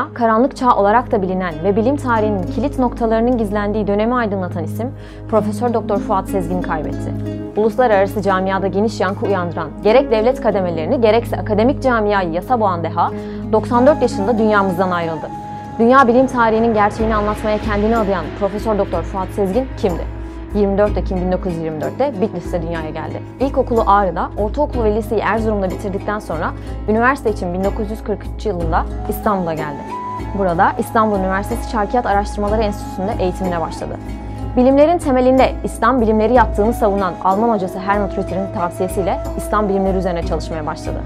Dünya, karanlık çağ olarak da bilinen ve bilim tarihinin kilit noktalarının gizlendiği dönemi aydınlatan isim Profesör Doktor Fuat Sezgin'i kaybetti. Uluslararası camiada geniş yankı uyandıran gerek devlet kademelerini gerekse akademik camiayı yasa boğan deha 94 yaşında dünyamızdan ayrıldı. Dünya bilim tarihinin gerçeğini anlatmaya kendini adayan Profesör Doktor Fuat Sezgin kimdi? 24 Ekim 1924'te Bitlis'te dünyaya geldi. İlkokulu Ağrı'da, ortaokulu ve liseyi Erzurum'da bitirdikten sonra üniversite için 1943 yılında İstanbul'a geldi. Burada İstanbul Üniversitesi Çarkiyat Araştırmaları Enstitüsü'nde eğitimine başladı. Bilimlerin temelinde İslam bilimleri yaptığını savunan Alman hocası Helmut Ritter'in tavsiyesiyle İslam bilimleri üzerine çalışmaya başladı.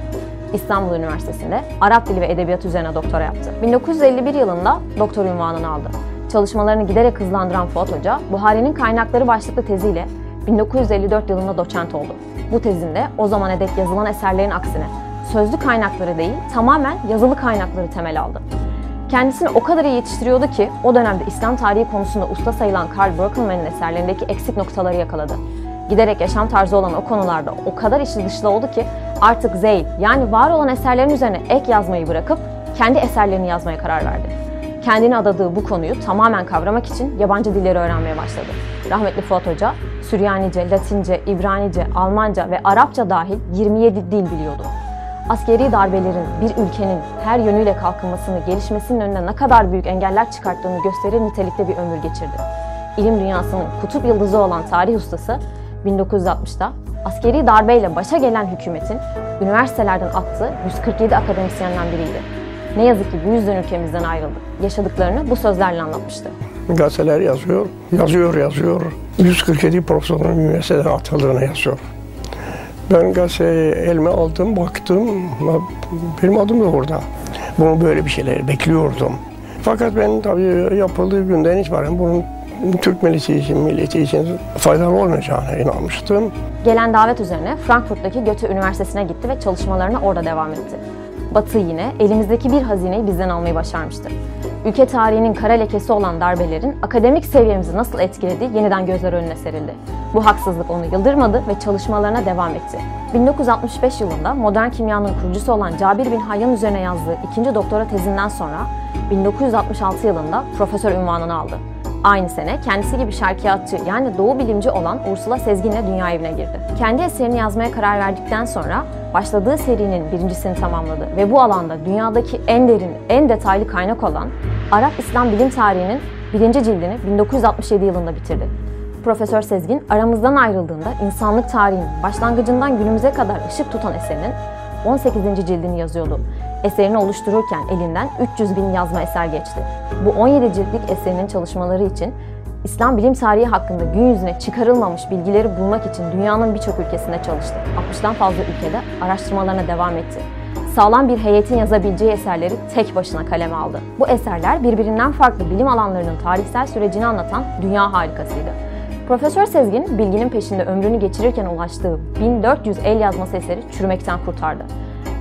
İstanbul Üniversitesi'nde Arap Dili ve Edebiyatı üzerine doktora yaptı. 1951 yılında doktor unvanını aldı. Çalışmalarını giderek hızlandıran Fuat Hoca, Buhari'nin kaynakları başlıklı teziyle 1954 yılında doçent oldu. Bu tezinde o zamana dek yazılan eserlerin aksine sözlü kaynakları değil, tamamen yazılı kaynakları temel aldı. Kendisini o kadar iyi yetiştiriyordu ki o dönemde İslam tarihi konusunda usta sayılan Karl Brockenmann'in eserlerindeki eksik noktaları yakaladı. Giderek yaşam tarzı olan o konularda o kadar içi dışlı oldu ki artık zeyl yani var olan eserlerin üzerine ek yazmayı bırakıp kendi eserlerini yazmaya karar verdi kendini adadığı bu konuyu tamamen kavramak için yabancı dilleri öğrenmeye başladı. Rahmetli Fuat Hoca, Süryanice, Latince, İbranice, Almanca ve Arapça dahil 27 dil biliyordu. Askeri darbelerin bir ülkenin her yönüyle kalkınmasını, gelişmesinin önüne ne kadar büyük engeller çıkarttığını gösterir nitelikte bir ömür geçirdi. İlim dünyasının kutup yıldızı olan tarih ustası 1960'da askeri darbeyle başa gelen hükümetin üniversitelerden attığı 147 akademisyenden biriydi. Ne yazık ki bu yüzden ülkemizden ayrıldı. Yaşadıklarını bu sözlerle anlatmıştı. Gazeteler yazıyor, yazıyor, yazıyor. 147 profesörün üniversiteden atıldığını yazıyor. Ben gazeteyi elime aldım, baktım. Benim adım da orada. Bunu böyle bir şeyler bekliyordum. Fakat ben tabii yapıldığı günden itibaren bunun Türk milleti için, milleti için faydalı olmayacağına inanmıştım. Gelen davet üzerine Frankfurt'taki Goethe Üniversitesi'ne gitti ve çalışmalarına orada devam etti. Batı yine elimizdeki bir hazineyi bizden almayı başarmıştı. Ülke tarihinin kara lekesi olan darbelerin akademik seviyemizi nasıl etkilediği yeniden gözler önüne serildi. Bu haksızlık onu yıldırmadı ve çalışmalarına devam etti. 1965 yılında modern kimyanın kurucusu olan Cabir bin Hayyan üzerine yazdığı ikinci doktora tezinden sonra 1966 yılında profesör unvanını aldı. Aynı sene kendisi gibi şarkiyatçı yani doğu bilimci olan Ursula Sezgin'le dünya evine girdi. Kendi eserini yazmaya karar verdikten sonra başladığı serinin birincisini tamamladı ve bu alanda dünyadaki en derin, en detaylı kaynak olan Arap İslam bilim tarihinin birinci cildini 1967 yılında bitirdi. Profesör Sezgin aramızdan ayrıldığında insanlık tarihinin başlangıcından günümüze kadar ışık tutan eserinin 18. cildini yazıyordu. Eserini oluştururken elinden 300 bin yazma eser geçti. Bu 17 ciltlik eserinin çalışmaları için İslam bilim tarihi hakkında gün yüzüne çıkarılmamış bilgileri bulmak için dünyanın birçok ülkesinde çalıştı. 60'tan fazla ülkede araştırmalarına devam etti. Sağlam bir heyetin yazabileceği eserleri tek başına kaleme aldı. Bu eserler birbirinden farklı bilim alanlarının tarihsel sürecini anlatan dünya harikasıydı. Profesör Sezgin, bilginin peşinde ömrünü geçirirken ulaştığı 1400 el yazması eseri çürümekten kurtardı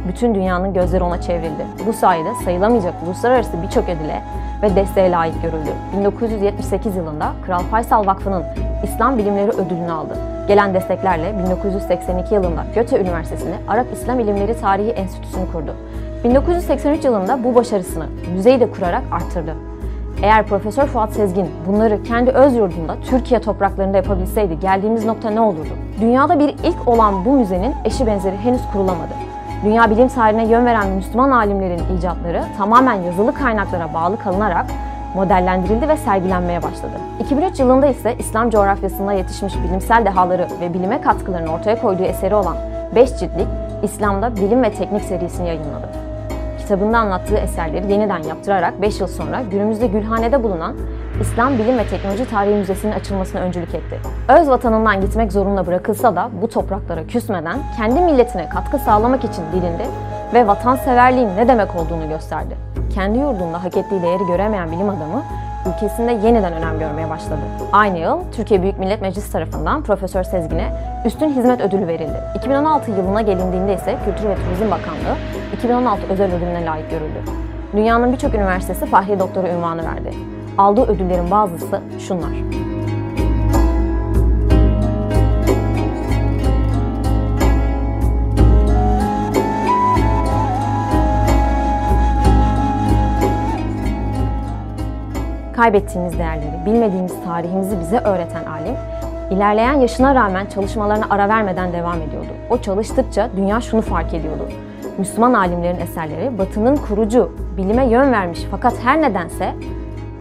bütün dünyanın gözleri ona çevrildi. Bu sayede sayılamayacak uluslararası birçok ödüle ve desteğe layık görüldü. 1978 yılında Kral Faysal Vakfı'nın İslam Bilimleri Ödülünü aldı. Gelen desteklerle 1982 yılında Göte Üniversitesi'nde Arap İslam İlimleri Tarihi Enstitüsü'nü kurdu. 1983 yılında bu başarısını müzeyi de kurarak arttırdı. Eğer Profesör Fuat Sezgin bunları kendi öz yurdunda Türkiye topraklarında yapabilseydi geldiğimiz nokta ne olurdu? Dünyada bir ilk olan bu müzenin eşi benzeri henüz kurulamadı. Dünya bilim tarihine yön veren Müslüman alimlerin icatları tamamen yazılı kaynaklara bağlı kalınarak modellendirildi ve sergilenmeye başladı. 2003 yılında ise İslam coğrafyasında yetişmiş bilimsel dehaları ve bilime katkılarını ortaya koyduğu eseri olan 5 ciltlik İslam'da Bilim ve Teknik serisini yayınladı. Kitabında anlattığı eserleri yeniden yaptırarak 5 yıl sonra günümüzde Gülhane'de bulunan İslam Bilim ve Teknoloji Tarihi Müzesi'nin açılmasına öncülük etti. Öz vatanından gitmek zorunda bırakılsa da bu topraklara küsmeden kendi milletine katkı sağlamak için dilindi ve vatanseverliğin ne demek olduğunu gösterdi. Kendi yurdunda hak ettiği değeri göremeyen bilim adamı ülkesinde yeniden önem görmeye başladı. Aynı yıl Türkiye Büyük Millet Meclisi tarafından Profesör Sezgin'e Üstün Hizmet Ödülü verildi. 2016 yılına gelindiğinde ise Kültür ve Turizm Bakanlığı 2016 özel ödülüne layık görüldü. Dünyanın birçok üniversitesi Fahri Doktoru ünvanı verdi. Aldığı ödüllerin bazısı şunlar. Kaybettiğimiz değerleri, bilmediğimiz tarihimizi bize öğreten alim, ilerleyen yaşına rağmen çalışmalarına ara vermeden devam ediyordu. O çalıştıkça dünya şunu fark ediyordu. Müslüman alimlerin eserleri Batı'nın kurucu, bilime yön vermiş fakat her nedense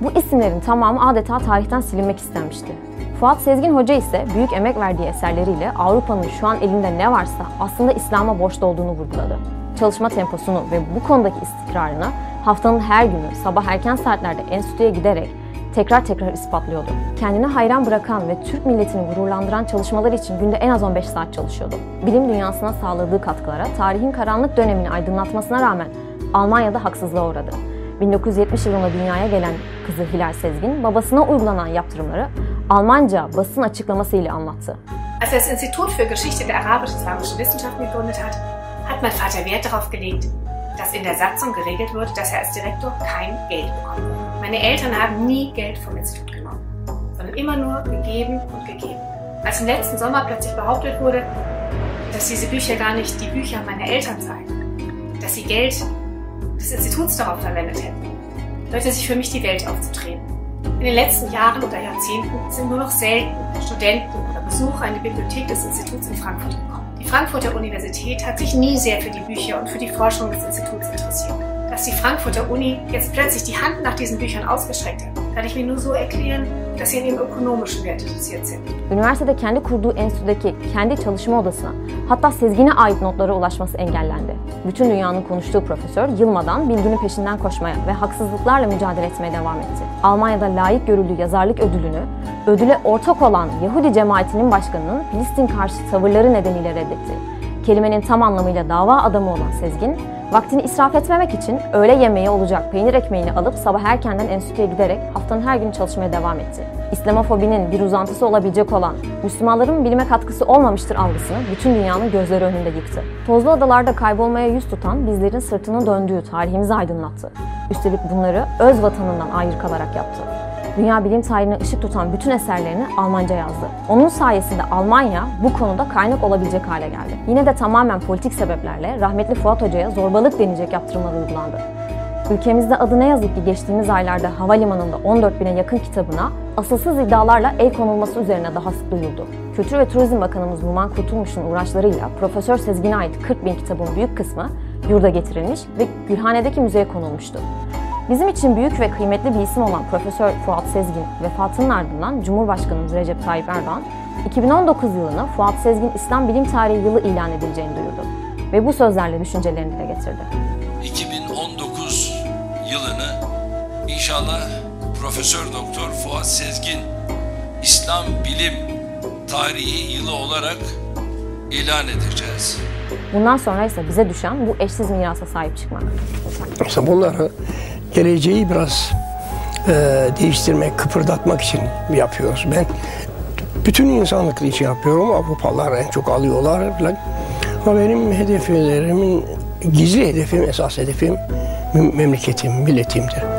bu isimlerin tamamı adeta tarihten silinmek istenmişti. Fuat Sezgin Hoca ise büyük emek verdiği eserleriyle Avrupa'nın şu an elinde ne varsa aslında İslam'a borçlu olduğunu vurguladı. Çalışma temposunu ve bu konudaki istikrarını haftanın her günü sabah erken saatlerde enstitüye giderek tekrar tekrar ispatlıyordu. Kendini hayran bırakan ve Türk milletini gururlandıran çalışmalar için günde en az 15 saat çalışıyordu. Bilim dünyasına sağladığı katkılara tarihin karanlık dönemini aydınlatmasına rağmen Almanya'da haksızlığa uğradı. 1970 yılında dünyaya gelen kızı Hilal Sezgin, babasına uygulanan yaptırımları Almanca basın açıklaması ile anlattı. Als er das Institut für Geschichte der arabisch-islamischen Wissenschaften gegründet hat, hat mein Vater Wert darauf gelegt, dass in der Satzung geregelt wird, dass er als Direktor kein Geld bekommt. Meine Eltern haben nie Geld vom Institut genommen, sondern immer nur gegeben und gegeben. Als im letzten Sommer plötzlich behauptet wurde, dass diese Bücher gar nicht die Bücher meiner Eltern seien, dass sie Geld des Instituts darauf verwendet hätten, hörte sich für mich die Welt aufzudrehen. In den letzten Jahren oder Jahrzehnten sind nur noch selten Studenten oder Besucher in die Bibliothek des Instituts in Frankfurt gekommen. Die Frankfurter Universität hat sich nie sehr für die Bücher und für die Forschung des Instituts interessiert. Dass die Frankfurter Uni jetzt plötzlich die Hand nach diesen Büchern ausgestreckt hat, kann ich mir nur so erklären, dass sie an ihrem ökonomischen Wert interessiert sind. Üniversitede kendi kurduğu enstitüdeki kendi çalışma odasına hatta Sezgin'e ait notlara ulaşması engellendi. Bütün dünyanın konuştuğu profesör yılmadan bilginin peşinden koşmaya ve haksızlıklarla mücadele etmeye devam etti. Almanya'da layık görüldüğü yazarlık ödülünü ödüle ortak olan Yahudi cemaatinin başkanının Filistin karşı tavırları nedeniyle reddetti. Kelimenin tam anlamıyla dava adamı olan Sezgin, vaktini israf etmemek için öğle yemeği olacak peynir ekmeğini alıp sabah erkenden enstitüye giderek haftanın her günü çalışmaya devam etti. İslamofobinin bir uzantısı olabilecek olan Müslümanların bilime katkısı olmamıştır algısını bütün dünyanın gözleri önünde yıktı. Tozlu adalarda kaybolmaya yüz tutan bizlerin sırtını döndüğü tarihimizi aydınlattı. Üstelik bunları öz vatanından ayrı kalarak yaptı. Dünya bilim tarihine ışık tutan bütün eserlerini Almanca yazdı. Onun sayesinde Almanya bu konuda kaynak olabilecek hale geldi. Yine de tamamen politik sebeplerle rahmetli Fuat Hoca'ya zorbalık denecek yaptırımlar uygulandı. Ülkemizde adı ne yazık ki geçtiğimiz aylarda havalimanında 14 bine yakın kitabına asılsız iddialarla el konulması üzerine daha sık duyuldu. Kültür ve Turizm Bakanımız Numan Kurtulmuş'un uğraşlarıyla Profesör Sezgin'e ait 40 bin kitabın büyük kısmı yurda getirilmiş ve Gülhane'deki müzeye konulmuştu. Bizim için büyük ve kıymetli bir isim olan Profesör Fuat Sezgin vefatının ardından Cumhurbaşkanımız Recep Tayyip Erdoğan 2019 yılını Fuat Sezgin İslam Bilim Tarihi Yılı ilan edileceğini duyurdu ve bu sözlerle düşüncelerini dile getirdi. 2019 yılını inşallah Profesör Doktor Fuat Sezgin İslam Bilim Tarihi Yılı olarak ilan edeceğiz. Bundan sonra ise bize düşen bu eşsiz mirasa sahip çıkmak. İşte bunları geleceği biraz e, değiştirmek, kıpırdatmak için yapıyoruz. Ben bütün insanlık için yapıyorum. Avrupalılar en çok alıyorlar falan. Ama benim hedeflerimin gizli hedefim, esas hedefim memleketim, milletimdir.